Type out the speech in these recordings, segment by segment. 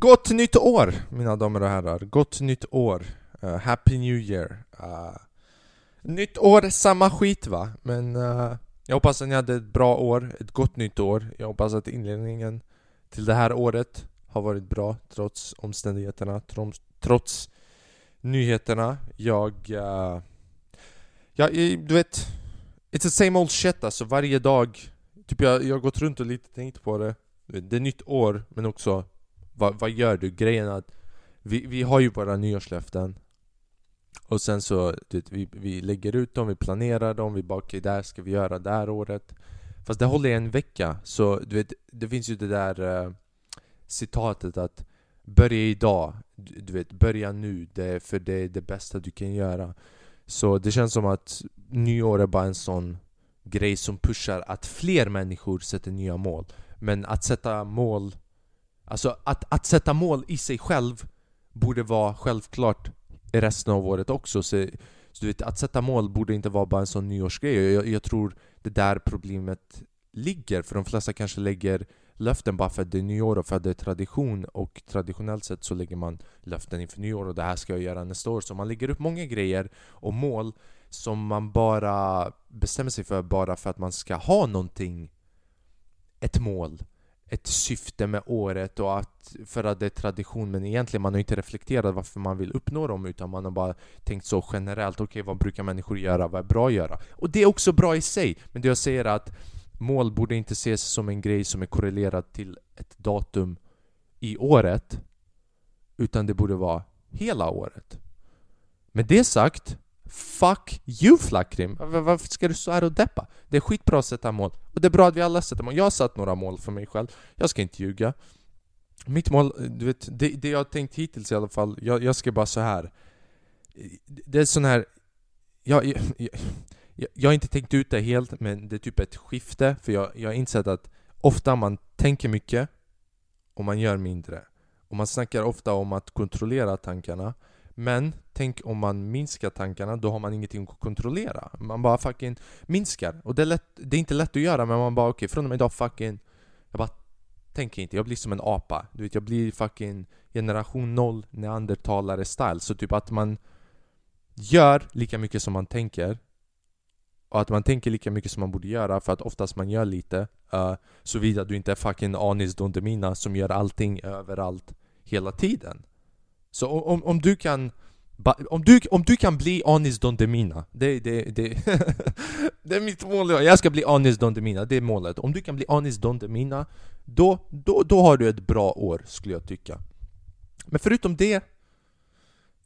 Gott nytt år mina damer och herrar, gott nytt år. Uh, Happy New Year. Uh, Nytt år, samma skit va? Men uh, jag hoppas att ni hade ett bra år, ett gott nytt år. Jag hoppas att inledningen till det här året har varit bra trots omständigheterna, trots, trots nyheterna. Jag... Uh, ja, du vet It's the same old shit alltså, varje dag Typ jag, jag har gått runt och lite tänkt på det. Det är nytt år, men också vad, vad gör du? Grejen är att vi, vi har ju våra nyårslöften. Och sen så, vet, vi, vi lägger ut dem, vi planerar dem, vi bara okej, okay, där ska vi göra det här året. Fast det håller en vecka, så du vet, det finns ju det där uh, citatet att Börja idag, du, du vet, börja nu, det, för det är det bästa du kan göra. Så det känns som att nyår är bara en sån grej som pushar att fler människor sätter nya mål. Men att sätta mål Alltså att, att sätta mål i sig själv borde vara självklart resten av året också. Så, så du vet, att sätta mål borde inte vara bara en sån nyårsgrej. Jag, jag tror det där problemet ligger för de flesta kanske lägger löften bara för att det är nyår och för att det är tradition. Och traditionellt sett så lägger man löften inför nyår och det här ska jag göra nästa år. Så man lägger upp många grejer och mål som man bara bestämmer sig för bara för att man ska ha någonting ett mål ett syfte med året och att för att det är tradition men egentligen man har inte reflekterat varför man vill uppnå dem utan man har bara tänkt så generellt, okej okay, vad brukar människor göra, vad är bra att göra? Och det är också bra i sig, men det jag säger är att mål borde inte ses som en grej som är korrelerad till ett datum i året utan det borde vara hela året. Med det sagt Fuck you Flackrim! Varför ska du stå här och deppa? Det är skitbra att sätta mål. Och det är bra att vi alla sätter mål. Jag har satt några mål för mig själv. Jag ska inte ljuga. Mitt mål, du vet, det, det jag har tänkt hittills i alla fall, jag, jag ska bara så här. Det är sån här... Jag, jag, jag, jag har inte tänkt ut det helt, men det är typ ett skifte. För jag, jag har insett att ofta man tänker mycket och man gör mindre. Och man snackar ofta om att kontrollera tankarna. Men tänk om man minskar tankarna, då har man ingenting att kontrollera. Man bara fucking minskar. Och det är, lätt, det är inte lätt att göra, men man bara okej, okay, från och med idag fucking... Jag bara tänker inte, jag blir som en apa. Du vet, jag blir fucking generation 0 neandertalare style. Så typ att man gör lika mycket som man tänker. Och att man tänker lika mycket som man borde göra, för att oftast man gör lite. Uh, Såvida du inte är fucking Anis Don Demina som gör allting överallt hela tiden. Så om, om du kan om du, om du kan bli Anis Don Demina, det, det, det, det är mitt mål, jag ska bli Anis Don Demina, det är målet. Om du kan bli Anis Don Demina, då, då, då har du ett bra år skulle jag tycka. Men förutom det,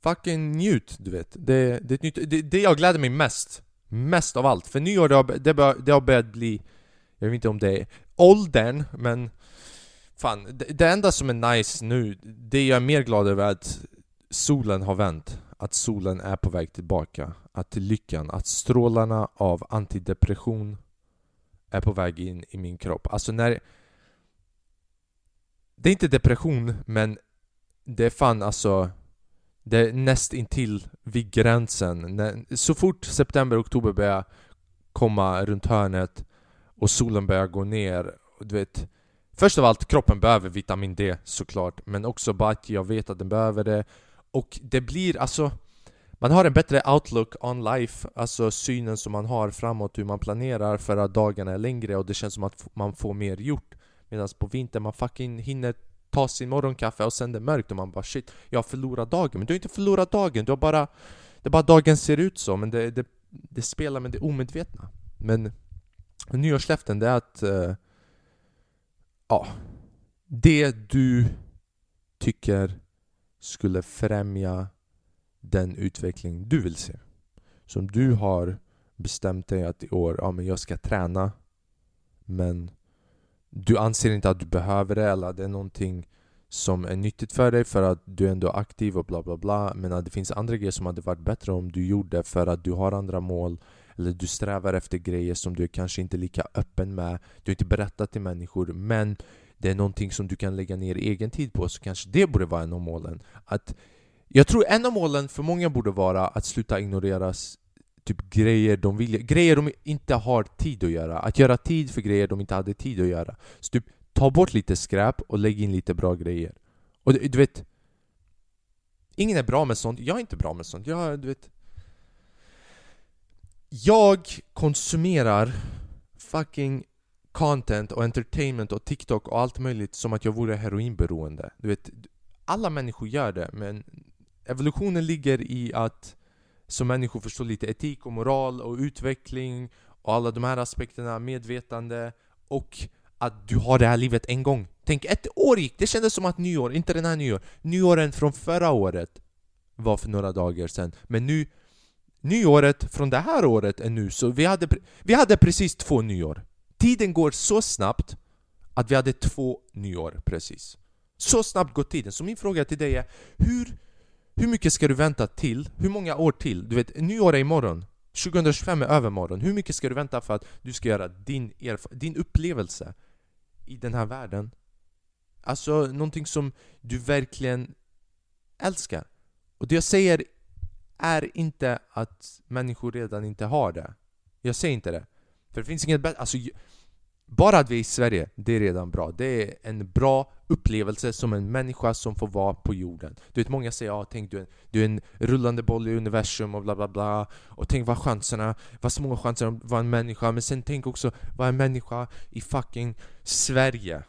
fucking njut du vet. Det, det, det, det jag gläder mig mest, mest av allt. För nyår det har, det, det har börjat bli, jag vet inte om det är åldern, men Fan, det, det enda som är nice nu, det jag är mer glad över är att solen har vänt. Att solen är på väg tillbaka. Att lyckan, att strålarna av antidepression är på väg in i min kropp. Alltså när... Det är inte depression, men det är fan alltså... Det är näst intill vid gränsen. Så fort september, oktober börjar komma runt hörnet och solen börjar gå ner, du vet Först av allt, kroppen behöver vitamin D såklart Men också bara att jag vet att den behöver det. Och det blir alltså Man har en bättre outlook on life Alltså synen som man har framåt, hur man planerar för att dagarna är längre och det känns som att man får mer gjort. Medan på vintern man fucking hinner ta sin morgonkaffe och sen det är mörkt och man bara shit Jag har förlorat dagen, men du har inte förlorat dagen, du har bara Det är bara dagen ser ut så, men det, det, det spelar med det omedvetna. Men Nyårslöften det är att uh, ja, det du tycker skulle främja den utveckling du vill se. Som du har bestämt dig att i år, ja men jag ska träna men du anser inte att du behöver det eller att det är någonting som är nyttigt för dig för att du ändå är aktiv och bla bla bla men att det finns andra grejer som hade varit bättre om du gjorde för att du har andra mål eller du strävar efter grejer som du kanske inte är lika öppen med. Du har inte berättat till människor men det är någonting som du kan lägga ner egen tid på så kanske det borde vara en av målen. Att Jag tror en av målen för många borde vara att sluta ignorera typ grejer de vill grejer de inte har tid att göra. Att göra tid för grejer de inte hade tid att göra. Så typ ta bort lite skräp och lägg in lite bra grejer. Och du, du vet... Ingen är bra med sånt, jag är inte bra med sånt. Jag, du vet... Jag konsumerar fucking content och entertainment och TikTok och allt möjligt som att jag vore heroinberoende. Du vet, alla människor gör det men evolutionen ligger i att som människor förstå lite etik och moral och utveckling och alla de här aspekterna, medvetande och att du har det här livet en gång. Tänk, ett år gick, det kändes som att nyår, inte den här nyår, nyåren från förra året var för några dagar sedan. Men nu, nyåret från det här året är nu, så vi hade, vi hade precis två nyår. Tiden går så snabbt att vi hade två nyår precis. Så snabbt går tiden. Så min fråga till dig är, hur, hur mycket ska du vänta till? Hur många år till? Du vet, nyår är imorgon. 2025 är övermorgon. Hur mycket ska du vänta för att du ska göra din, din upplevelse i den här världen? Alltså någonting som du verkligen älskar. Och det jag säger är inte att människor redan inte har det. Jag säger inte det. För det finns inget bättre... Alltså, bara att vi är i Sverige, det är redan bra. Det är en bra upplevelse som en människa som får vara på jorden. Du vet, många säger ja, tänk du är, du är en rullande boll i universum och bla bla bla. Och tänk vad chanserna, vad små chanser att vara en människa. Men sen tänk också, vara en människa i fucking Sverige.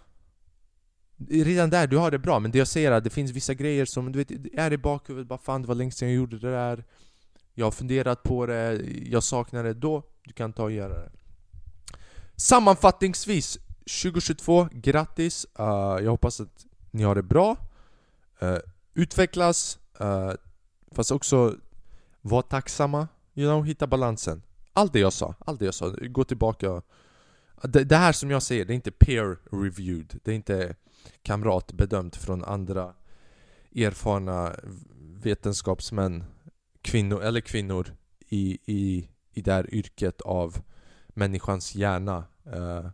Redan där, du har det bra. Men det jag säger är att det finns vissa grejer som, du vet, är i bakhuvudet. Bara fan, det var länge sedan jag gjorde det där. Jag har funderat på det, jag saknar det. Då, du kan ta och göra det. Sammanfattningsvis 2022, grattis! Uh, jag hoppas att ni har det bra uh, Utvecklas uh, Fast också Var tacksamma You know, hitta balansen Allt det jag sa, allt det jag sa, gå tillbaka det, det här som jag säger, det är inte peer reviewed Det är inte kamrat bedömt från andra erfarna vetenskapsmän kvinnor, eller kvinnor i, i, i det här yrket av människans hjärna. Uh,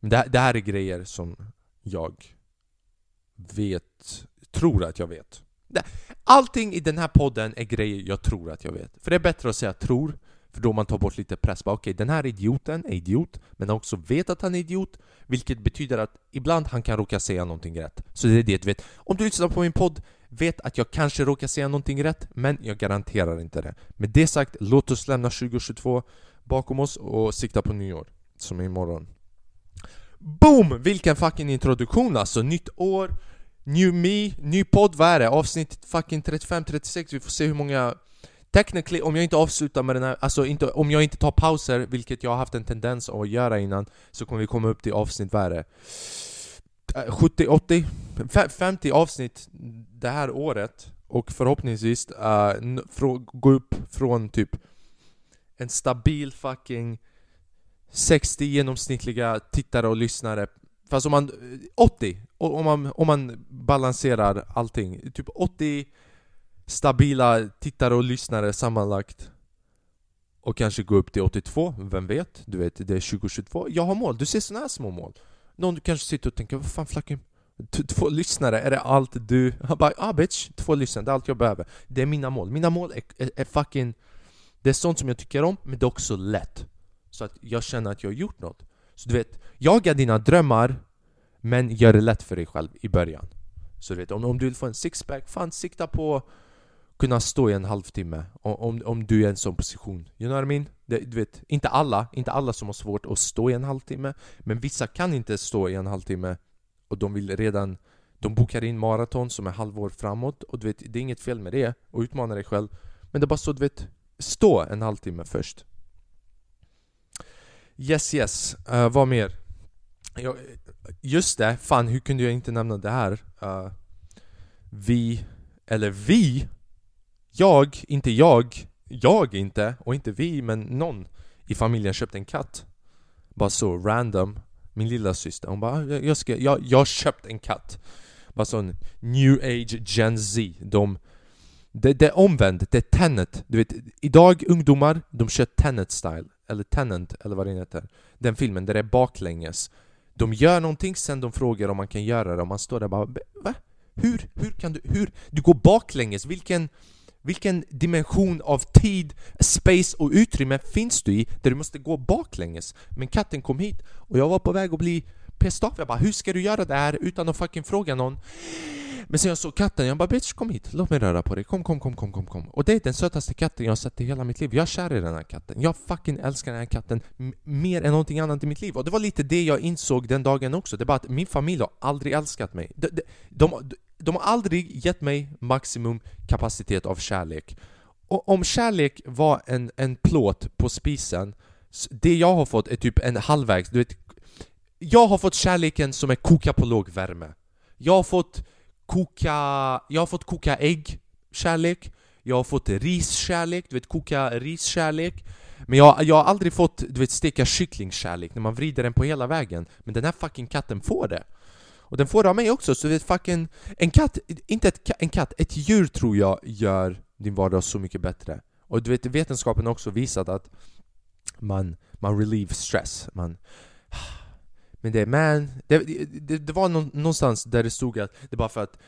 det, det här är grejer som jag vet, tror att jag vet. Allting i den här podden är grejer jag tror att jag vet. För det är bättre att säga tror, för då man tar bort lite press. Okej, okay, den här idioten är idiot, men han också vet att han är idiot, vilket betyder att ibland han kan råka säga någonting rätt. Så det är det du vet. Om du lyssnar på min podd, vet att jag kanske råkar säga någonting rätt, men jag garanterar inte det. Med det sagt, låt oss lämna 2022 bakom oss och sikta på nyår, som är imorgon. Boom! Vilken fucking introduktion alltså! Nytt år, new me, ny podd, vad är det? Avsnitt fucking 35-36, vi får se hur många Technically, om jag inte avslutar med den här, alltså inte, om jag inte tar pauser, vilket jag har haft en tendens att göra innan Så kommer vi komma upp till avsnitt, vad är det? 70, 80, 50 avsnitt det här året Och förhoppningsvis uh, gå upp från typ en stabil fucking 60 genomsnittliga tittare och lyssnare Fast om man... Eh, 80! Om man, om man balanserar allting Typ 80 stabila tittare och lyssnare sammanlagt. Och kanske gå upp till 82, vem vet? Du vet, det är 2022 Jag har mål, du ser såna här små mål. Någon du kanske sitter och tänker, vad fan flacken Två lyssnare, är det allt du... Han bara ah bitch, två lyssnare, det är allt jag behöver. Det är mina mål, mina mål är, är, är fucking Det är sånt som jag tycker om, men det är också lätt. Så att jag känner att jag har gjort något. Så du vet, jaga dina drömmar Men gör det lätt för dig själv i början. Så du vet, om, om du vill få en sixpack, fan sikta på kunna stå i en halvtimme om, om du är i en sån position You know what I mean? Det, du vet, inte alla, inte alla som har svårt att stå i en halvtimme Men vissa kan inte stå i en halvtimme Och de vill redan De bokar in maraton som är halvår framåt Och du vet, det är inget fel med det Och utmana dig själv Men det är bara så du vet Stå en halvtimme först Yes yes, uh, vad mer? Jag, just det, fan hur kunde jag inte nämna det här? Uh, vi, eller vi jag, inte jag, jag inte, och inte vi, men någon i familjen köpte en katt Bara så, random Min lilla syster hon bara jag, ska, jag, jag köpt en katt Bara sån new age gen Z De det, det är omvänt, det är Tenet Du vet, idag ungdomar, de kör Tenet style Eller Tenant, eller vad det heter Den filmen, där det är baklänges De gör någonting, sen de frågar om man kan göra det och man står där bara Va? Hur? Hur kan du? Hur? Du går baklänges, vilken... Vilken dimension av tid, space och utrymme finns du i där du måste gå baklänges? Men katten kom hit och jag var på väg att bli pissed off. Jag bara, hur ska du göra det här? utan att fucking fråga någon? Men sen jag såg katten, jag bara bitch kom hit, låt mig röra på dig, kom kom kom kom kom kom. Och det är den sötaste katten jag har sett i hela mitt liv, jag är kär i den här katten. Jag fucking älskar den här katten mer än någonting annat i mitt liv. Och det var lite det jag insåg den dagen också, det är bara att min familj har aldrig älskat mig. De, de, de, de har aldrig gett mig maximum kapacitet av kärlek. Och om kärlek var en, en plåt på spisen Det jag har fått är typ en halvvägs, du vet Jag har fått kärleken som är koka på låg värme Jag har fått koka, jag har fått koka ägg, kärlek. Jag har fått riskärlek, du vet koka riskärlek Men jag, jag har aldrig fått, du vet steka kycklingkärlek när man vrider den på hela vägen. Men den här fucking katten får det. Och den får av mig också, så du vet fucking En katt, inte ett, en katt, ett djur tror jag gör din vardag så mycket bättre. Och du vet vetenskapen har också visat att man, man relieve stress, man men det, man, det, det, det var någonstans där det stod att det är bara för att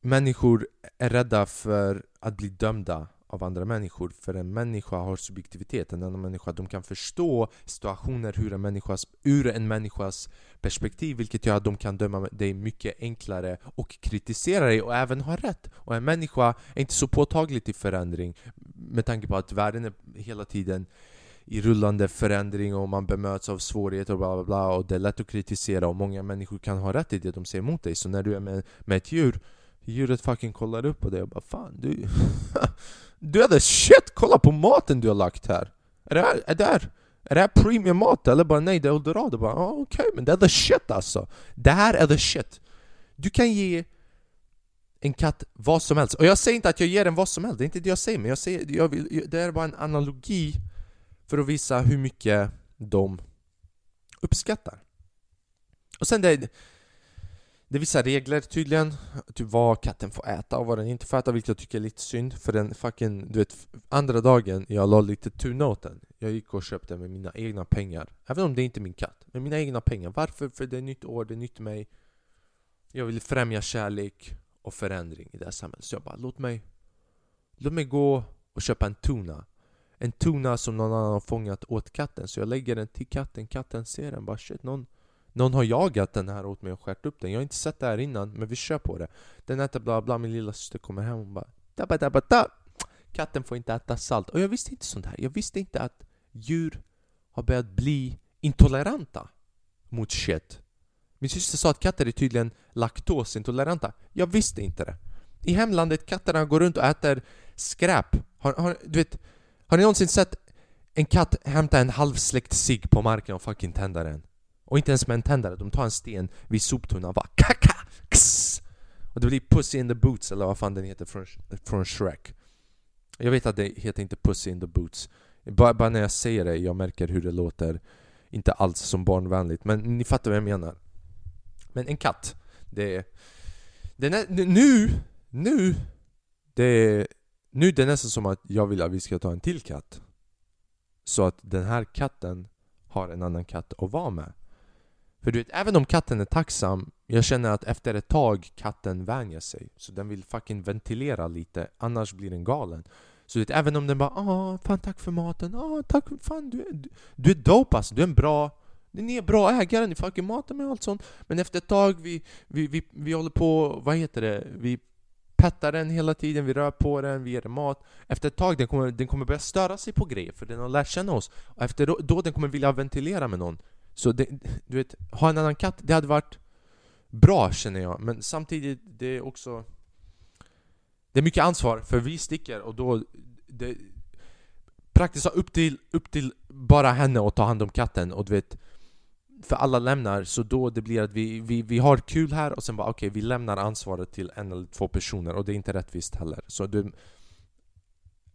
människor är rädda för att bli dömda av andra människor För en människa har subjektivitet, en annan människa de kan förstå situationer hur en människas, ur en människas perspektiv Vilket gör att de kan döma dig mycket enklare och kritisera dig och även ha rätt. Och en människa är inte så påtaglig till förändring Med tanke på att världen är hela tiden i rullande förändring och man bemöts av svårigheter och bla bla bla och det är lätt att kritisera och många människor kan ha rätt i det de säger emot dig. Så när du är med, med ett djur Djuret fucking kollar upp på dig och bara fan du Du är the shit! Kolla på maten du har lagt här! Är det här, är det här, är det här premium mat eller bara nej det är eldorado? Bara ah, okej okay, men det är the shit alltså! Det här är the shit! Du kan ge en katt vad som helst, och jag säger inte att jag ger den vad som helst, det är inte det jag säger men jag säger, jag vill, det är bara en analogi för att visa hur mycket de uppskattar. Och sen det, det är vissa regler tydligen, typ vad katten får äta och vad den inte får äta, vilket jag tycker är lite synd för den fucking, du vet, andra dagen jag la lite tuna åt den. Jag gick och köpte den med mina egna pengar, även om det inte är min katt, med mina egna pengar. Varför? För det är nytt år, det är nytt mig. Jag vill främja kärlek och förändring i det här samhället, så jag bara låt mig Låt mig gå och köpa en tuna. En tuna som någon annan har fångat åt katten. Så jag lägger den till katten, katten ser den bara shit någon någon har jagat den här åt mig och skärt upp den. Jag har inte sett det här innan men vi kör på det. Den äter bla bla, min lilla syster kommer hem och bara dabba dabba da. Katten får inte äta salt. Och jag visste inte sånt här. Jag visste inte att djur har börjat bli intoleranta mot shit. Min syster sa att katter är tydligen laktosintoleranta. Jag visste inte det. I hemlandet katterna går runt och äter skräp. Har, har, Du vet har ni någonsin sett en katt hämta en halvsläckt cigg på marken och fucking tända den? Och inte ens med en tändare, de tar en sten vid soptunnan och bara kaka, kss. Och det blir Pussy in the Boots eller vad fan den heter från, från Shrek. Jag vet att det heter inte Pussy in the Boots. Bara, bara när jag säger det, jag märker hur det låter. Inte alls som barnvänligt, men ni fattar vad jag menar. Men en katt, det är... Den är nu, nu Det är nu är det nästan som att jag vill att vi ska ta en till katt. Så att den här katten har en annan katt att vara med. För du vet, även om katten är tacksam Jag känner att efter ett tag katten vänjer sig. Så den vill fucking ventilera lite Annars blir den galen. Så du vet, även om den bara ”Ah, fan tack för maten, ”Ah, tack, fan du, du, du är dope alltså, du är en bra ni är bra ägare, ni fucking matar mig och allt sånt. Men efter ett tag, vi, vi, vi, vi håller på, vad heter det? Vi pettar den hela tiden, vi rör på den, vi ger den mat. Efter ett tag den kommer den kommer börja störa sig på grejer för den har lärt känna oss. Och efter då, då den kommer vilja ventilera med någon så det, du vet, ha en annan katt, det hade varit bra känner jag Men samtidigt, det är också Det är mycket ansvar, för vi sticker och då det, Praktiskt upp till, upp till bara henne att ta hand om katten och du vet för alla lämnar, så då det blir att vi, vi, vi har kul här och sen bara okej, okay, vi lämnar ansvaret till en eller två personer och det är inte rättvist heller. Så det,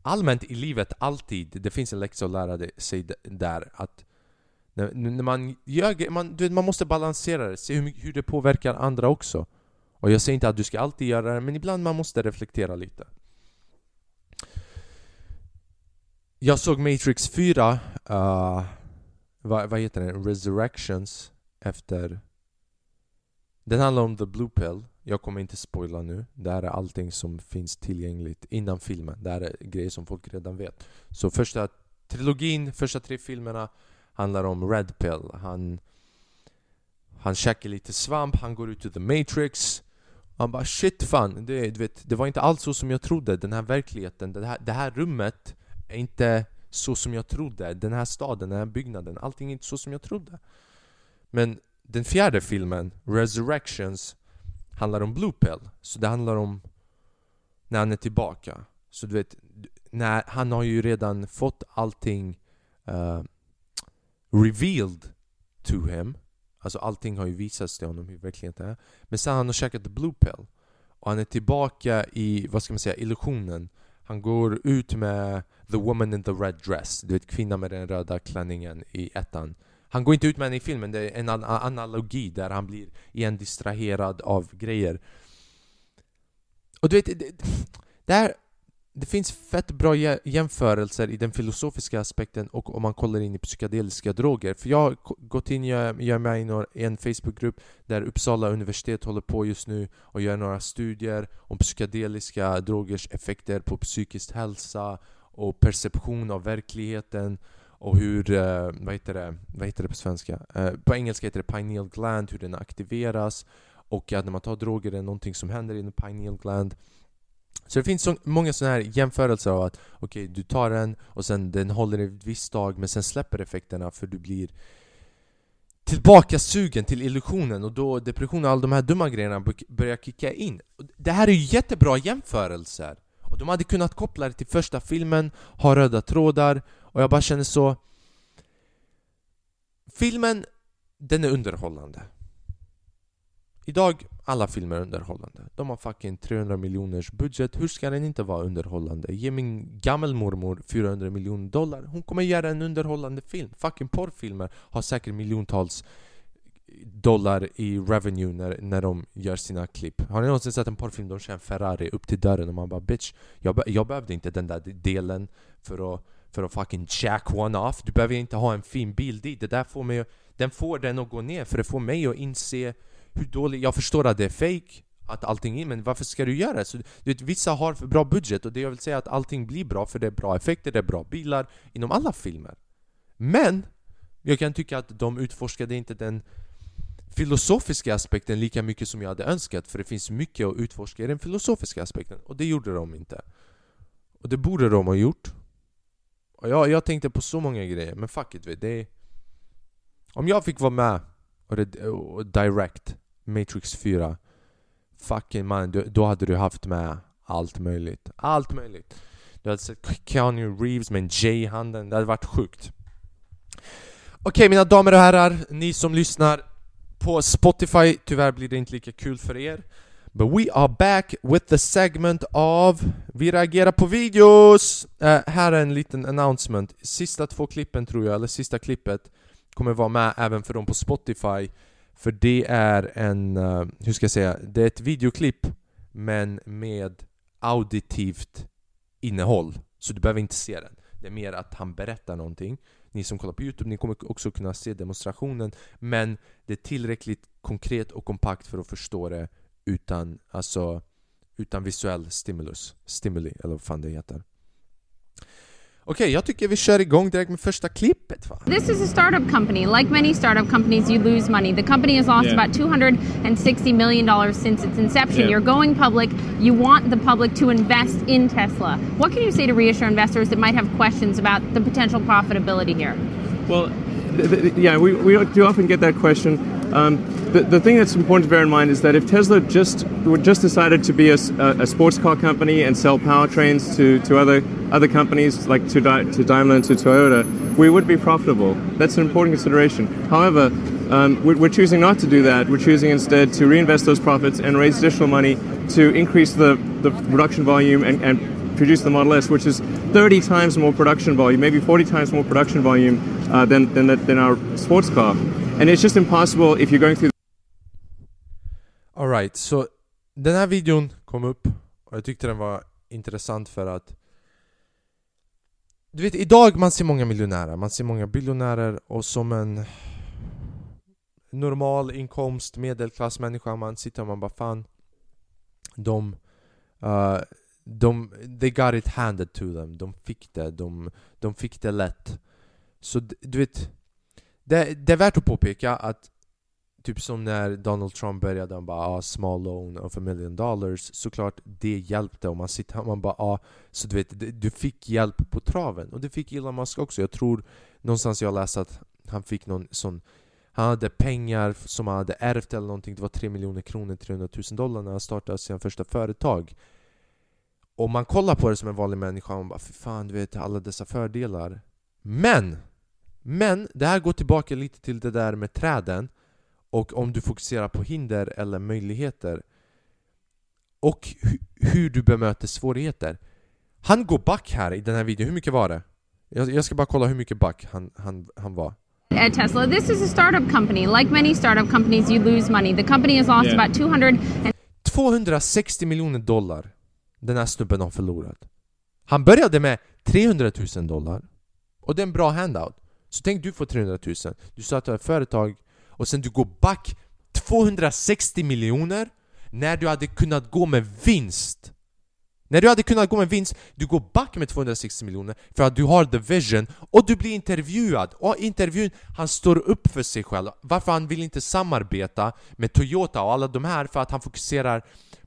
allmänt i livet, alltid, det finns en läxa att lära sig där att när, när man gör man, du vet, man måste balansera det, se hur, hur det påverkar andra också. Och jag säger inte att du ska alltid göra det, men ibland man måste reflektera lite. Jag såg Matrix 4 uh, vad, vad heter den? Resurrections efter... Den handlar om the blue pill. Jag kommer inte spoila nu. Det här är allting som finns tillgängligt innan filmen. Det här är grejer som folk redan vet. Så första trilogin, första tre filmerna handlar om Red Pill. Han, han käkar lite svamp, han går ut ur the Matrix. Han bara shit fan, det, du vet, det var inte alls så som jag trodde, den här verkligheten, det här, det här rummet är inte så som jag trodde, den här staden, den här byggnaden, allting är inte så som jag trodde. Men den fjärde filmen, Resurrections, handlar om Blue Pill. Så det handlar om när han är tillbaka. Så du vet, när, han har ju redan fått allting uh, revealed to him. Alltså allting har ju visats till honom hur verkligheten är. Men sen han har käkat the blue pill. Och han är tillbaka i, vad ska man säga, illusionen. Han går ut med the woman in the red dress. Du vet kvinnan med den röda klänningen i ettan. Han går inte ut med henne i filmen, det är en analogi där han blir igen distraherad av grejer. Och du vet, det, det här det finns fett bra jämförelser i den filosofiska aspekten och om man kollar in i psykedeliska droger. För jag har gått in, jag, jag är med i en Facebookgrupp där Uppsala universitet håller på just nu och gör några studier om psykedeliska drogers effekter på psykisk hälsa och perception av verkligheten och hur, eh, vad, heter det, vad heter det på svenska? Eh, på engelska heter det pineal gland, hur den aktiveras och att när man tar droger är det någonting som händer i den pineal gland så det finns så många sådana här jämförelser av att okej, okay, du tar den och sen den håller ett visst tag men sen släpper effekterna för du blir tillbaka sugen till illusionen och då depression och alla de här dumma grejerna börjar kicka in. Det här är ju jättebra jämförelser! Och de hade kunnat koppla det till första filmen, ha röda trådar och jag bara känner så... Filmen, den är underhållande. Idag, alla filmer är underhållande. De har fucking 300 miljoners budget. Hur ska den inte vara underhållande? Ge min gammelmormor 400 miljoner dollar. Hon kommer göra en underhållande film. Fucking porrfilmer har säkert miljontals dollar i revenue när, när de gör sina klipp. Har ni någonsin sett en porrfilm där de kör en Ferrari upp till dörren och man bara bitch, jag, be jag behövde inte den där delen för att, för att fucking jack one off. Du behöver inte ha en fin bil dit. Det där får mig, den får den att gå ner för det får mig att inse hur dålig... Jag förstår att det är fake att allting är, men varför ska du göra det? Så, du vet, vissa har för bra budget och det jag vill säga att allting blir bra för det är bra effekter, det är bra bilar inom alla filmer. Men jag kan tycka att de utforskade inte den filosofiska aspekten lika mycket som jag hade önskat för det finns mycket att utforska i den filosofiska aspekten och det gjorde de inte. Och det borde de ha gjort. Och jag, jag tänkte på så många grejer, men fuck it, vet, det är... Om jag fick vara med och, det, och direct Matrix 4 Fucking man, då hade du haft med allt möjligt. Allt möjligt. Du hade sett Keanu Reeves med en J i handen, det hade varit sjukt. Okej okay, mina damer och herrar, ni som lyssnar på Spotify, tyvärr blir det inte lika kul för er. But we are back with the segment av Vi reagerar på videos! Uh, här är en liten announcement. Sista två klippen tror jag, eller sista klippet kommer vara med även för dem på Spotify för det är en, eh, hur ska jag säga, det är ett videoklipp men med auditivt innehåll. Så du behöver inte se den. Det är mer att han berättar någonting. Ni som kollar på Youtube, ni kommer också kunna se demonstrationen men det är tillräckligt konkret och kompakt för att förstå det utan, alltså, utan visuell stimulus. Stimuli, eller vad fan det heter. Okej, okay, jag tycker vi kör igång direkt med första klippet va? This is a startup company. Like many startup companies, you lose money. The company has lost yeah. about $260 million since its inception. Yeah. You're going public. You want the public to invest in Tesla. What can you say to reassure investors that might have questions about the potential profitability here? Well, yeah, we, we do often get that question. Um, the, the thing that's important to bear in mind is that if Tesla just just decided to be a, a sports car company and sell powertrains to, to other other companies like to, to Daimler and to Toyota, we would be profitable. That's an important consideration. However, um, we're, we're choosing not to do that. We're choosing instead to reinvest those profits and raise additional money to increase the, the production volume and, and produce the Model S, which is 30 times more production volume, maybe 40 times more production volume uh, than, than, than our sports car. And it's just impossible if you're going through Alright, så den här videon kom upp och jag tyckte den var intressant för att Du vet, idag man ser många miljonärer, man ser många biljonärer och som en normal inkomst, medelklassmänniska, man sitter och man bara fan De, uh, de, they got it handed to them, de fick det, de, de fick det lätt. Så du vet, det, det är värt att påpeka att Typ som när Donald Trump började, han bara ah, 'small loan of a million dollars' Såklart det hjälpte. Om man sitter man bara ah, Så du vet, du fick hjälp på traven. Och det fick Elon Musk också, jag tror någonstans jag läste att han fick någon sån han hade pengar som han hade ärvt eller någonting, det var 3 miljoner kronor, 300 000 dollar när han startade sina första företag. Om man kollar på det som en vanlig människa, man bara fy fan du vet alla dessa fördelar Men! Men, det här går tillbaka lite till det där med träden och om du fokuserar på hinder eller möjligheter och hur du bemöter svårigheter Han går back här i den här videon, hur mycket var det? Jag, jag ska bara kolla hur mycket back han, han, han var at Tesla. This is a startup company. Like many startup companies, you lose money. The company has lost yeah. about 200 260 miljoner dollar den här snubben har förlorat. Han började med 300 000 dollar och det är en bra handout. Så tänk du får 300 000, du startar ett företag och sen du går back 260 miljoner när du hade kunnat gå med vinst. När du hade kunnat gå med vinst, du går back med 260 miljoner för att du har the vision och du blir intervjuad. Och intervjun, han står upp för sig själv. Varför han vill inte samarbeta med Toyota och alla de här? För att han fokuserar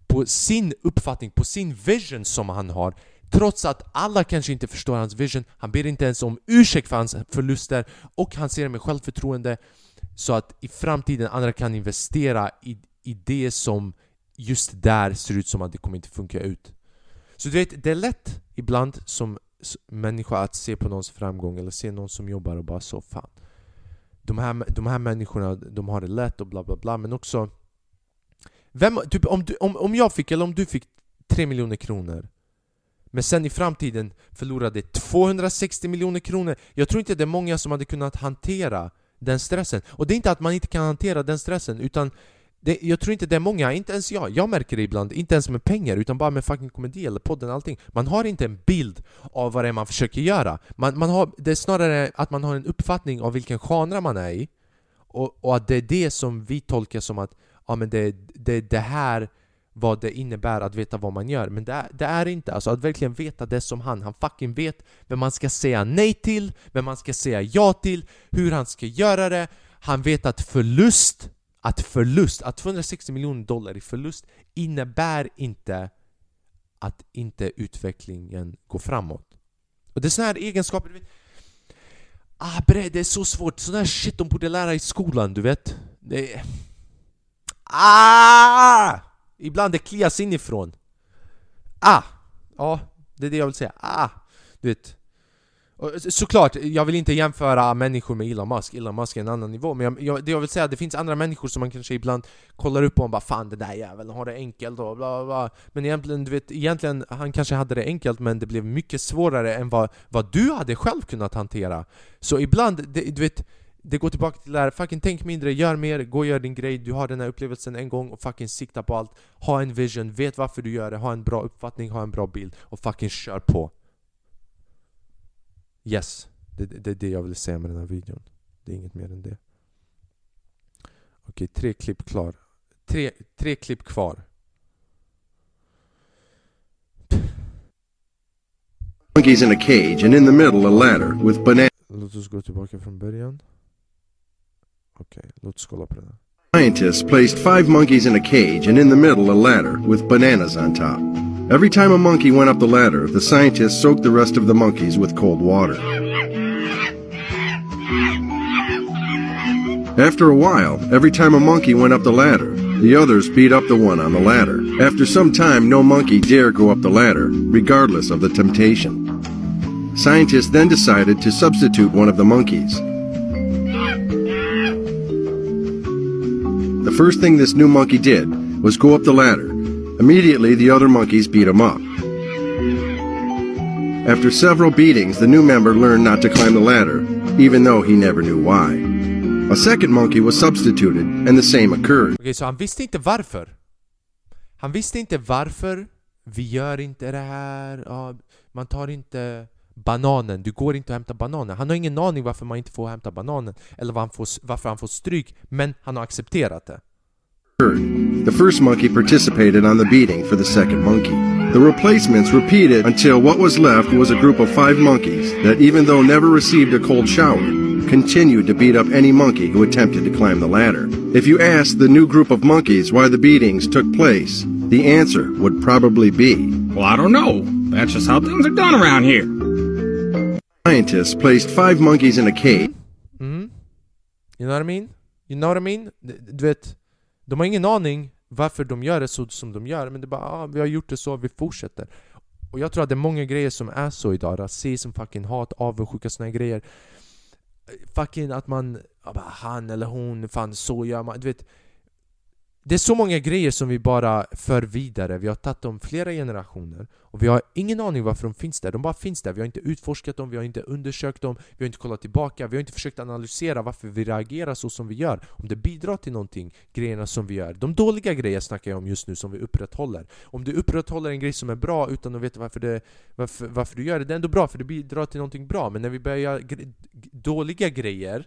på sin uppfattning, på sin vision som han har. Trots att alla kanske inte förstår hans vision, han ber inte ens om ursäkt för hans förluster och han ser det med självförtroende så att i framtiden andra kan investera i, i det som just där ser ut som att det kommer inte funka ut. Så du vet, det är lätt ibland som människa att se på någons framgång eller se någon som jobbar och bara så fan de här, de här människorna, de har det lätt och bla bla bla men också vem, typ, om, du, om, om jag fick, eller om du fick 3 miljoner kronor men sen i framtiden förlorade 260 miljoner kronor Jag tror inte det är många som hade kunnat hantera den stressen. Och det är inte att man inte kan hantera den stressen utan det, jag tror inte det är många, inte ens jag, jag märker det ibland, inte ens med pengar utan bara med fucking komedi eller podden och allting. Man har inte en bild av vad det är man försöker göra. Man, man har, Det är snarare att man har en uppfattning av vilken genre man är i och, och att det är det som vi tolkar som att ja, men det, det, det här vad det innebär att veta vad man gör. Men det, det är inte, alltså att verkligen veta det som han Han fucking vet vem man ska säga nej till, vem man ska säga ja till, hur han ska göra det. Han vet att förlust att förlust, att 260 miljoner dollar i förlust innebär inte att inte utvecklingen går framåt. Och det är sådana här egenskaper, du vet. Ah bre, det är så svårt, sån här shit de borde lära i skolan, du vet. Det är... Ah! Ibland det klias inifrån Ah! Ja, det är det jag vill säga, ah! Du vet Såklart, jag vill inte jämföra människor med Elon Musk, Elon Musk är en annan nivå Men jag, jag, det jag vill säga, det finns andra människor som man kanske ibland kollar upp på och bara Fan den där jäveln har det enkelt och bla bla Men egentligen, du vet, egentligen, han kanske hade det enkelt men det blev mycket svårare än vad, vad du hade själv kunnat hantera Så ibland, det, du vet det går tillbaka till det här, fucking tänk mindre, gör mer, gå och gör din grej Du har den här upplevelsen en gång och fucking sikta på allt Ha en vision, vet varför du gör det, ha en bra uppfattning, ha en bra bild och fucking kör på Yes, det, det är det jag vill säga med den här videon. Det är inget mer än det. Okej, tre klipp klar. Tre, tre klipp kvar. Monkeys in a cage and in the middle a ladder with banana... Låt oss gå tillbaka från början. Okay, låt på. Scientists placed five monkeys in a cage and in the middle a ladder with bananas on top. Every time a monkey went up the ladder, the scientists soaked the rest of the monkeys with cold water. After a while, every time a monkey went up the ladder, the others beat up the one on the ladder. After some time, no monkey dare go up the ladder, regardless of the temptation. Scientists then decided to substitute one of the monkeys. First thing this new monkey did was go up the ladder. Immediately, the other monkeys beat him up. After several beatings, the new member learned not to climb the ladder, even though he never knew why. A second monkey was substituted, and the same occurred. Okay, så han visste inte varför. Han visste inte varför vi gör inte det här, ja, man tar inte bananen, du går inte och hämtar bananen. Han har ingen aning varför man inte får hämta bananen eller varför han får, varför han får stryk, men han har accepterat det. The first monkey participated on the beating for the second monkey. The replacements repeated until what was left was a group of five monkeys that, even though never received a cold shower, continued to beat up any monkey who attempted to climb the ladder. If you asked the new group of monkeys why the beatings took place, the answer would probably be Well, I don't know. That's just how things are done around here. Scientists placed five monkeys in a cage. Mm. You know what I mean? You know what I mean? Du vet, de har ingen aning varför de gör det så som de gör, men det är bara ah, vi har gjort det så, vi fortsätter. Och jag tror att det är många grejer som är så idag, rasism, fucking hat, avundsjuka, såna här grejer. Fucking att man, ah bara, han eller hon, fan så gör man, du vet. Det är så många grejer som vi bara för vidare, vi har tagit dem flera generationer och vi har ingen aning varför de finns där, de bara finns där, vi har inte utforskat dem, vi har inte undersökt dem, vi har inte kollat tillbaka, vi har inte försökt analysera varför vi reagerar så som vi gör. Om det bidrar till någonting, grejerna som vi gör. De dåliga grejer snackar jag om just nu som vi upprätthåller. Om du upprätthåller en grej som är bra utan att veta varför, det, varför, varför du gör det, det är ändå bra för det bidrar till någonting bra. Men när vi börjar göra gre- dåliga grejer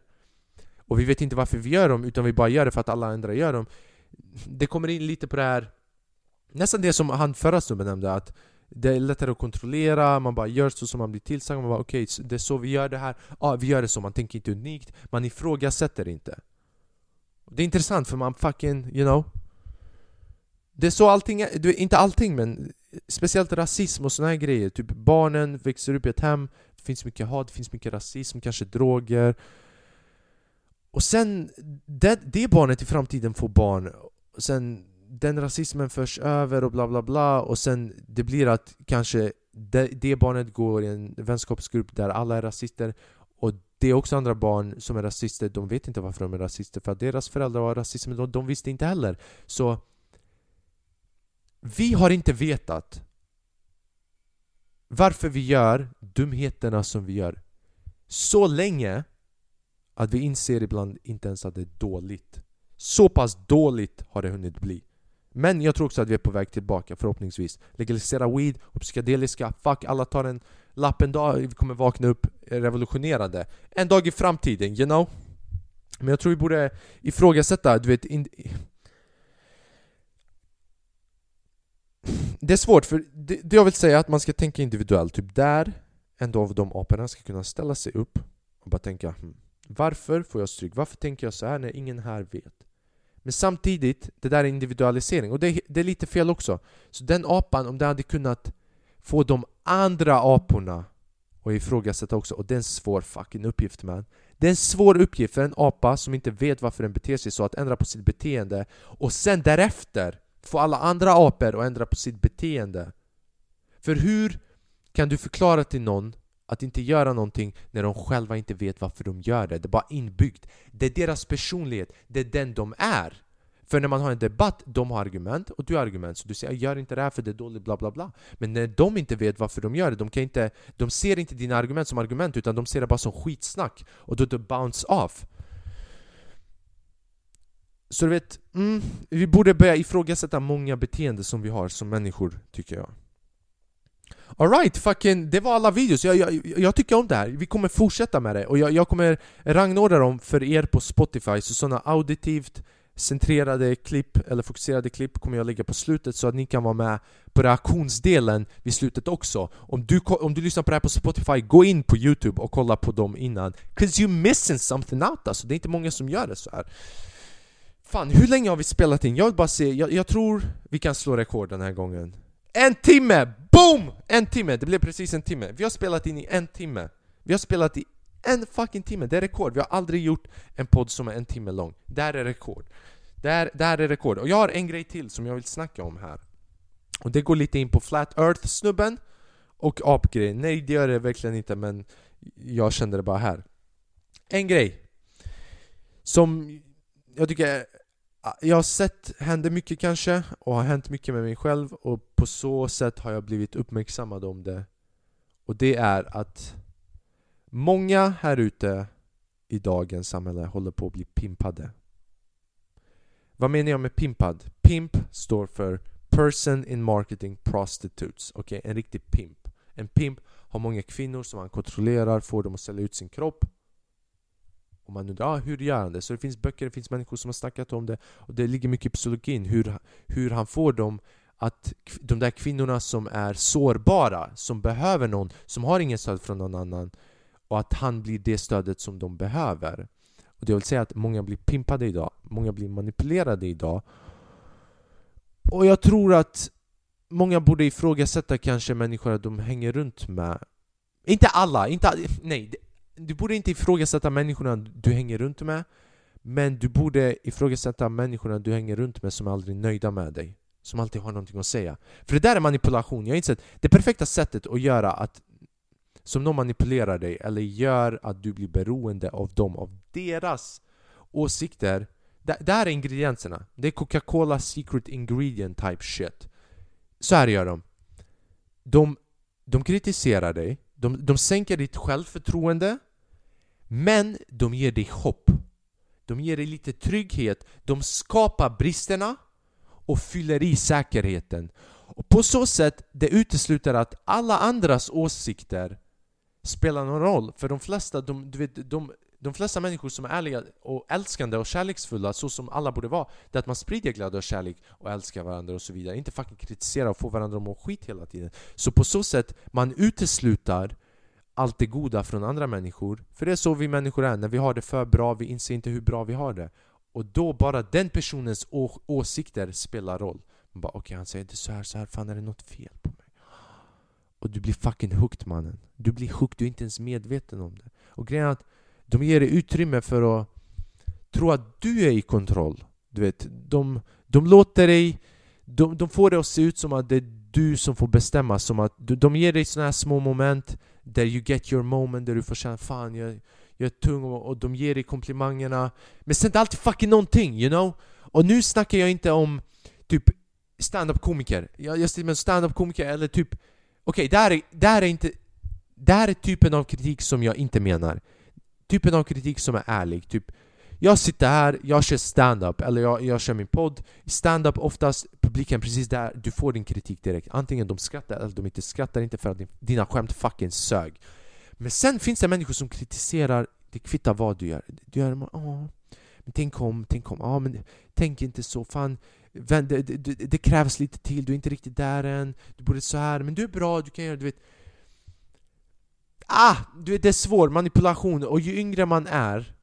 och vi vet inte varför vi gör dem utan vi bara gör det för att alla andra gör dem det kommer in lite på det här Nästan det som han förra snubben nämnde att det är lättare att kontrollera, man bara gör så som man blir tillsagd, man bara okej, okay, det är så vi gör det här, ja vi gör det så, man tänker inte unikt, man ifrågasätter inte. Det är intressant för man fucking, you know. Det är så allting är, du, inte allting men Speciellt rasism och såna här grejer, typ barnen växer upp i ett hem Det finns mycket hat, det finns mycket rasism, kanske droger. Och sen, det, det barnet i framtiden får barn och sen den rasismen förs över och bla bla bla och sen det blir att kanske det, det barnet går i en vänskapsgrupp där alla är rasister och det är också andra barn som är rasister, de vet inte varför de är rasister för att deras föräldrar var rasister men de, de visste inte heller. Så vi har inte vetat varför vi gör dumheterna som vi gör. Så länge att vi inser ibland inte ens att det är dåligt så pass dåligt har det hunnit bli men jag tror också att vi är på väg tillbaka förhoppningsvis Legalisera weed och psykedeliska, fuck alla tar en lapp en dag, vi kommer vakna upp revolutionerande En dag i framtiden, you know? Men jag tror vi borde ifrågasätta, du vet in... Det är svårt för det, det jag vill säga är att man ska tänka individuellt, typ där En av de aporna ska kunna ställa sig upp och bara tänka hmm. Varför får jag stryk? Varför tänker jag så här när ingen här vet? Men samtidigt, det där är individualisering och det det är lite fel också. Så den apan, om den hade kunnat få de andra aporna att ifrågasätta också, och det är en svår fucking uppgift man. Det är en svår uppgift för en apa som inte vet varför den beter sig så att ändra på sitt beteende och sen därefter få alla andra apor att ändra på sitt beteende. För hur kan du förklara till någon att inte göra någonting när de själva inte vet varför de gör det. Det är bara inbyggt. Det är deras personlighet, det är den de är. För när man har en debatt, de har argument och du har argument. Så du säger 'gör inte det här för det är dåligt' bla bla bla. Men när de inte vet varför de gör det, de, kan inte, de ser inte dina argument som argument utan de ser det bara som skitsnack. Och då det bounce off. Så du vet, mm, vi borde börja ifrågasätta många beteenden som vi har som människor, tycker jag. Alright, fucking, det var alla videos. Jag, jag, jag tycker om det här. Vi kommer fortsätta med det. Och jag, jag kommer rangordna dem för er på Spotify. Så sådana auditivt centrerade klipp, eller fokuserade klipp, kommer jag lägga på slutet så att ni kan vara med på reaktionsdelen vid slutet också. Om du, om du lyssnar på det här på Spotify, gå in på Youtube och kolla på dem innan. 'Cause you're missing something out alltså. Det är inte många som gör det så här. Fan, hur länge har vi spelat in? Jag vill bara se, jag, jag tror vi kan slå rekord den här gången. En timme! Boom! En timme, det blev precis en timme. Vi har spelat in i en timme. Vi har spelat i en fucking timme, det är rekord. Vi har aldrig gjort en podd som är en timme lång. Det här är rekord. Det här, är rekord. Och jag har en grej till som jag vill snacka om här. Och det går lite in på Flat Earth-snubben och apgrejen. Nej, det gör det verkligen inte, men jag kände det bara här. En grej som jag tycker jag har sett hända mycket kanske, och har hänt mycket med mig själv och så sätt har jag blivit uppmärksammad om det. Och det är att många här ute i dagens samhälle håller på att bli pimpade. Vad menar jag med pimpad? Pimp står för Person in Marketing Prostitutes. Okej, okay? en riktig pimp. En pimp har många kvinnor som han kontrollerar, får dem att sälja ut sin kropp och man undrar ah, hur gör han det? Så det finns böcker, det finns människor som har snackat om det och det ligger mycket i psykologin, hur, hur han får dem att de där kvinnorna som är sårbara, som behöver någon, som har ingen stöd från någon annan och att han blir det stödet som de behöver. Och det vill säga att många blir pimpade idag, många blir manipulerade idag. Och jag tror att många borde ifrågasätta kanske människor de hänger runt med. Inte alla, inte nej. Du borde inte ifrågasätta människorna du hänger runt med. Men du borde ifrågasätta människorna du hänger runt med som är aldrig nöjda med dig. Som alltid har någonting att säga. För det där är manipulation. Jag har insett det perfekta sättet att göra att som någon manipulerar dig eller gör att du blir beroende av dem, av deras åsikter. Det, det här är ingredienserna. Det är Coca-Cola secret ingredient type shit. Så här gör de. De, de kritiserar dig, de, de sänker ditt självförtroende, men de ger dig hopp. De ger dig lite trygghet, de skapar bristerna och fyller i säkerheten. Och på så sätt, det utesluter att alla andras åsikter spelar någon roll. För de flesta, de, du vet, de, de flesta människor som är ärliga och älskande och kärleksfulla, så som alla borde vara, det är att man sprider glädje och kärlek och älskar varandra och så vidare. Inte fucking kritisera och få varandra att må skit hela tiden. Så på så sätt, man utesluter allt det goda från andra människor. För det är så vi människor är, när vi har det för bra, vi inser inte hur bra vi har det. Och då bara den personens åsikter spelar roll. Man bara okej, okay, han säger det så här, så här, fan är det något fel på mig? Och du blir fucking hooked mannen. Du blir hooked, du är inte ens medveten om det. Och grejen är att de ger dig utrymme för att tro att du är i kontroll. Du vet, de, de låter dig... De, de får det att se ut som att det är du som får bestämma. Som att de ger dig sådana här små moment där you get your moment, där du får känna fan jag, jag är tung och, och de ger dig komplimangerna. Men sen är det alltid fucking någonting, you know? Och nu snackar jag inte om typ stand-up komiker. Jag, jag med stand-up komiker eller typ Okej, okay, det, här är, är inte... Det här är typen av kritik som jag inte menar. Typen av kritik som är ärlig. Typ, jag sitter här, jag kör stand-up, eller jag, jag kör min podd. Stand-up oftast publiken precis där, du får din kritik direkt. Antingen de skrattar eller de inte skrattar inte för att dina skämt fucking sög. Men sen finns det människor som kritiserar, det kvittar vad du gör. Du gör, åh, men tänk om, tänk om, ja men tänk inte så, fan det, det, det, krävs lite till, du är inte riktigt där än, du borde så här, men du är bra, du kan göra, du vet Ah! Du vet, det är svår manipulation och ju yngre man är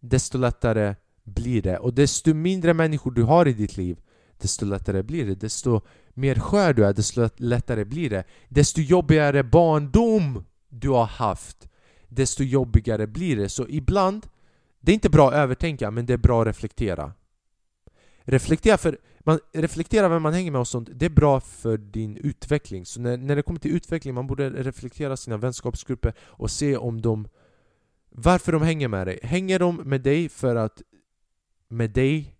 desto lättare blir det. Och desto mindre människor du har i ditt liv desto lättare blir det. Desto mer skör du är, desto lättare blir det. Desto jobbigare barndom du har haft desto jobbigare blir det. Så ibland, det är inte bra att övertänka men det är bra att reflektera. Reflektera, för man, reflektera vem man hänger med och sånt, det är bra för din utveckling. Så när, när det kommer till utveckling, man borde reflektera sina vänskapsgrupper och se om de... Varför de hänger med dig. Hänger de med dig för att med dig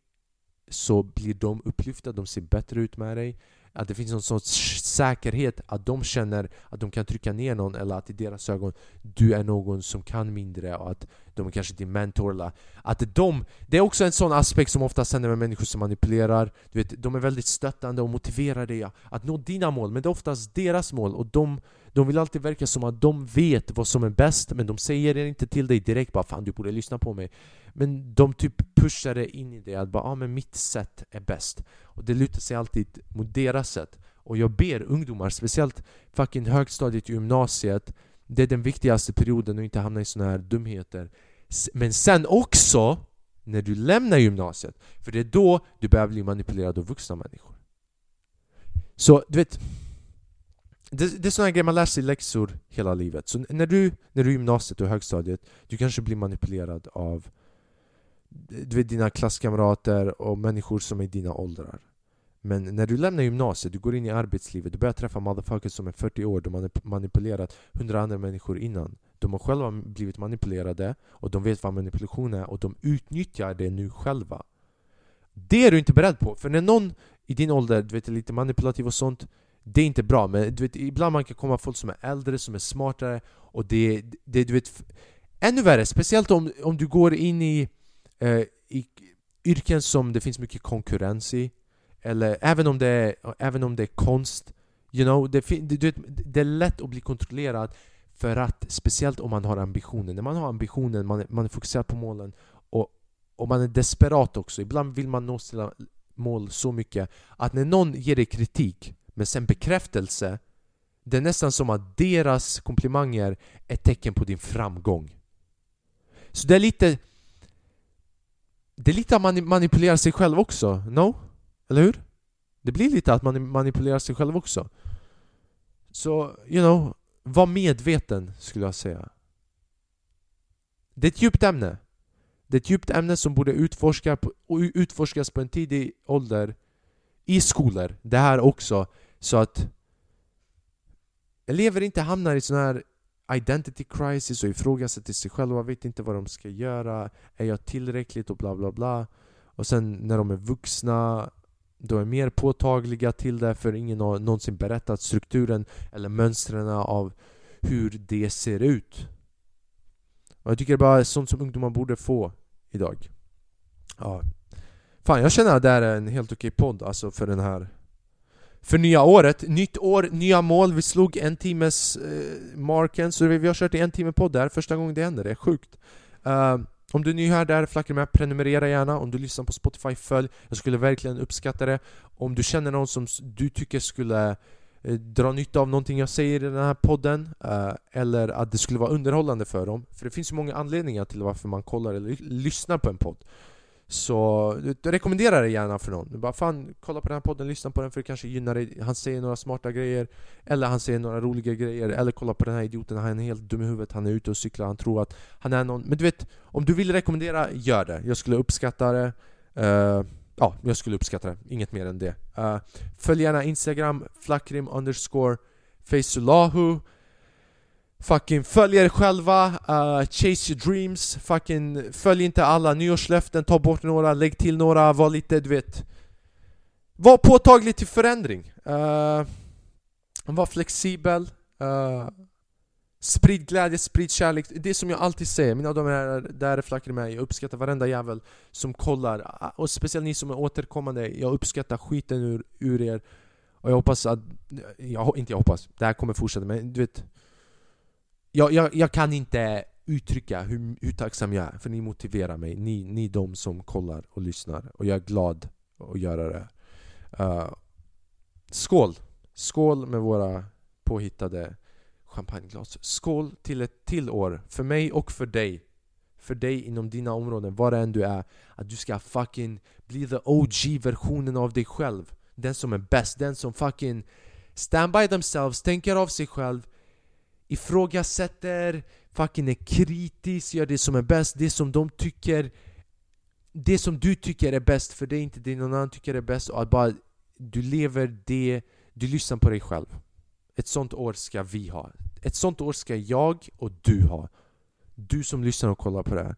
så blir de upplyfta, de ser bättre ut med dig att det finns någon sorts säkerhet att de känner att de kan trycka ner någon eller att i deras ögon du är någon som kan mindre och att de är kanske din mentor eller att de, det är också en sån aspekt som ofta händer med människor som manipulerar. Du vet, De är väldigt stöttande och motiverar dig att nå dina mål men det är oftast deras mål och de, de vill alltid verka som att de vet vad som är bäst men de säger det inte till dig direkt bara 'Fan du borde lyssna på mig' Men de typ pushar det in i det att bara ah, men mitt sätt är bäst. Och det lutar sig alltid mot deras sätt. Och jag ber ungdomar, speciellt fucking högstadiet och gymnasiet Det är den viktigaste perioden att inte hamna i såna här dumheter. Men sen också när du lämnar gymnasiet För det är då du börjar bli manipulerad av vuxna människor. Så du vet det, det är sådana grejer man lär sig läxor hela livet. Så när du, när du är i gymnasiet och högstadiet, du kanske blir manipulerad av du vet, dina klasskamrater och människor som är i dina åldrar. Men när du lämnar gymnasiet, du går in i arbetslivet, du börjar träffa motherfuckers som är 40 år, de har manipulerat 100 andra människor innan. De har själva blivit manipulerade och de vet vad manipulation är och de utnyttjar det nu själva. Det är du inte beredd på, för när någon i din ålder du vet, är lite manipulativ och sånt det är inte bra, men du vet, ibland man kan komma folk som är äldre, som är smartare och det, det du vet Ännu värre, speciellt om, om du går in i eh, i yrken som det finns mycket konkurrens i eller även om det är, även om det är konst you know, det, det, det är lätt att bli kontrollerad för att, speciellt om man har ambitioner När man har ambitioner, man, man är fokuserad på målen och, och man är desperat också. Ibland vill man nå sina mål så mycket att när någon ger dig kritik men sen bekräftelse Det är nästan som att deras komplimanger är tecken på din framgång. Så det är lite... Det är lite att man manipulerar sig själv också, no? Eller hur? Det blir lite att man manipulerar sig själv också. Så, you know, var medveten skulle jag säga. Det är ett djupt ämne. Det är ett djupt ämne som borde utforska utforskas på en tidig ålder i skolor, det här också, så att elever inte hamnar i sån här identity crisis och ifrågasätter sig själva, vet inte vad de ska göra, är jag tillräckligt och bla bla bla. Och sen när de är vuxna, då är mer påtagliga till det för ingen har någonsin berättat strukturen eller mönstren av hur det ser ut. Och jag tycker det bara är sånt som ungdomar borde få idag. Ja. Fan, jag känner att det här är en helt okej podd alltså för den här för nya året, nytt år, nya mål, vi slog en timmes eh, marken. Så vi, vi har kört en timme podd där, första gången det händer, det är sjukt. Uh, Om du är ny här där, flackar med, prenumerera gärna, om du lyssnar på Spotify, följ. Jag skulle verkligen uppskatta det. Om du känner någon som du tycker skulle eh, dra nytta av någonting jag säger i den här podden eh, Eller att det skulle vara underhållande för dem. För det finns ju många anledningar till varför man kollar eller lyssnar på en podd så rekommendera rekommenderar det gärna för någon. Du bara fan, kolla på den här podden, lyssna på den för det kanske gynnar dig. Han säger några smarta grejer, eller han säger några roliga grejer, eller kolla på den här idioten, han är helt dum i huvudet, han är ute och cyklar, han tror att han är någon... Men du vet, om du vill rekommendera, gör det. Jag skulle uppskatta det. Uh, ja, jag skulle uppskatta det. Inget mer än det. Uh, följ gärna Instagram, flakrim underscore facesulahu Fucking följ er själva, uh, chase your dreams, fucking följ inte alla nyårslöften, ta bort några, lägg till några, var lite du vet. Var påtaglig till förändring. Uh, Var flexibel. Uh, Sprid glädje, sprid kärlek, det är som jag alltid säger, mina damer och herrar, där flackar med Jag uppskattar varenda jävel som kollar, uh, och speciellt ni som är återkommande Jag uppskattar skiten ur, ur er. Och jag hoppas att, jag, inte jag hoppas, det här kommer fortsätta men du vet jag, jag, jag kan inte uttrycka hur, hur tacksam jag är, för ni motiverar mig. Ni, ni de som kollar och lyssnar. Och jag är glad att göra det. Uh, skål! Skål med våra påhittade champagneglas. Skål till ett till år, för mig och för dig. För dig inom dina områden, var än du är. Att du ska fucking bli the OG-versionen av dig själv. Den som är bäst, den som fucking stand by themselves, tänker av sig själv ifrågasätter, fucking är kritisk, gör det som är bäst, det som de tycker Det som du tycker är bäst för dig, inte det någon annan tycker är bäst. Och att bara du lever det, du lyssnar på dig själv. Ett sånt år ska vi ha. Ett sånt år ska jag och du ha. Du som lyssnar och kollar på det här.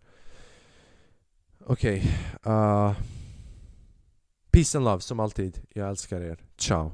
Okej, okay, uh, Peace and love som alltid, jag älskar er, ciao.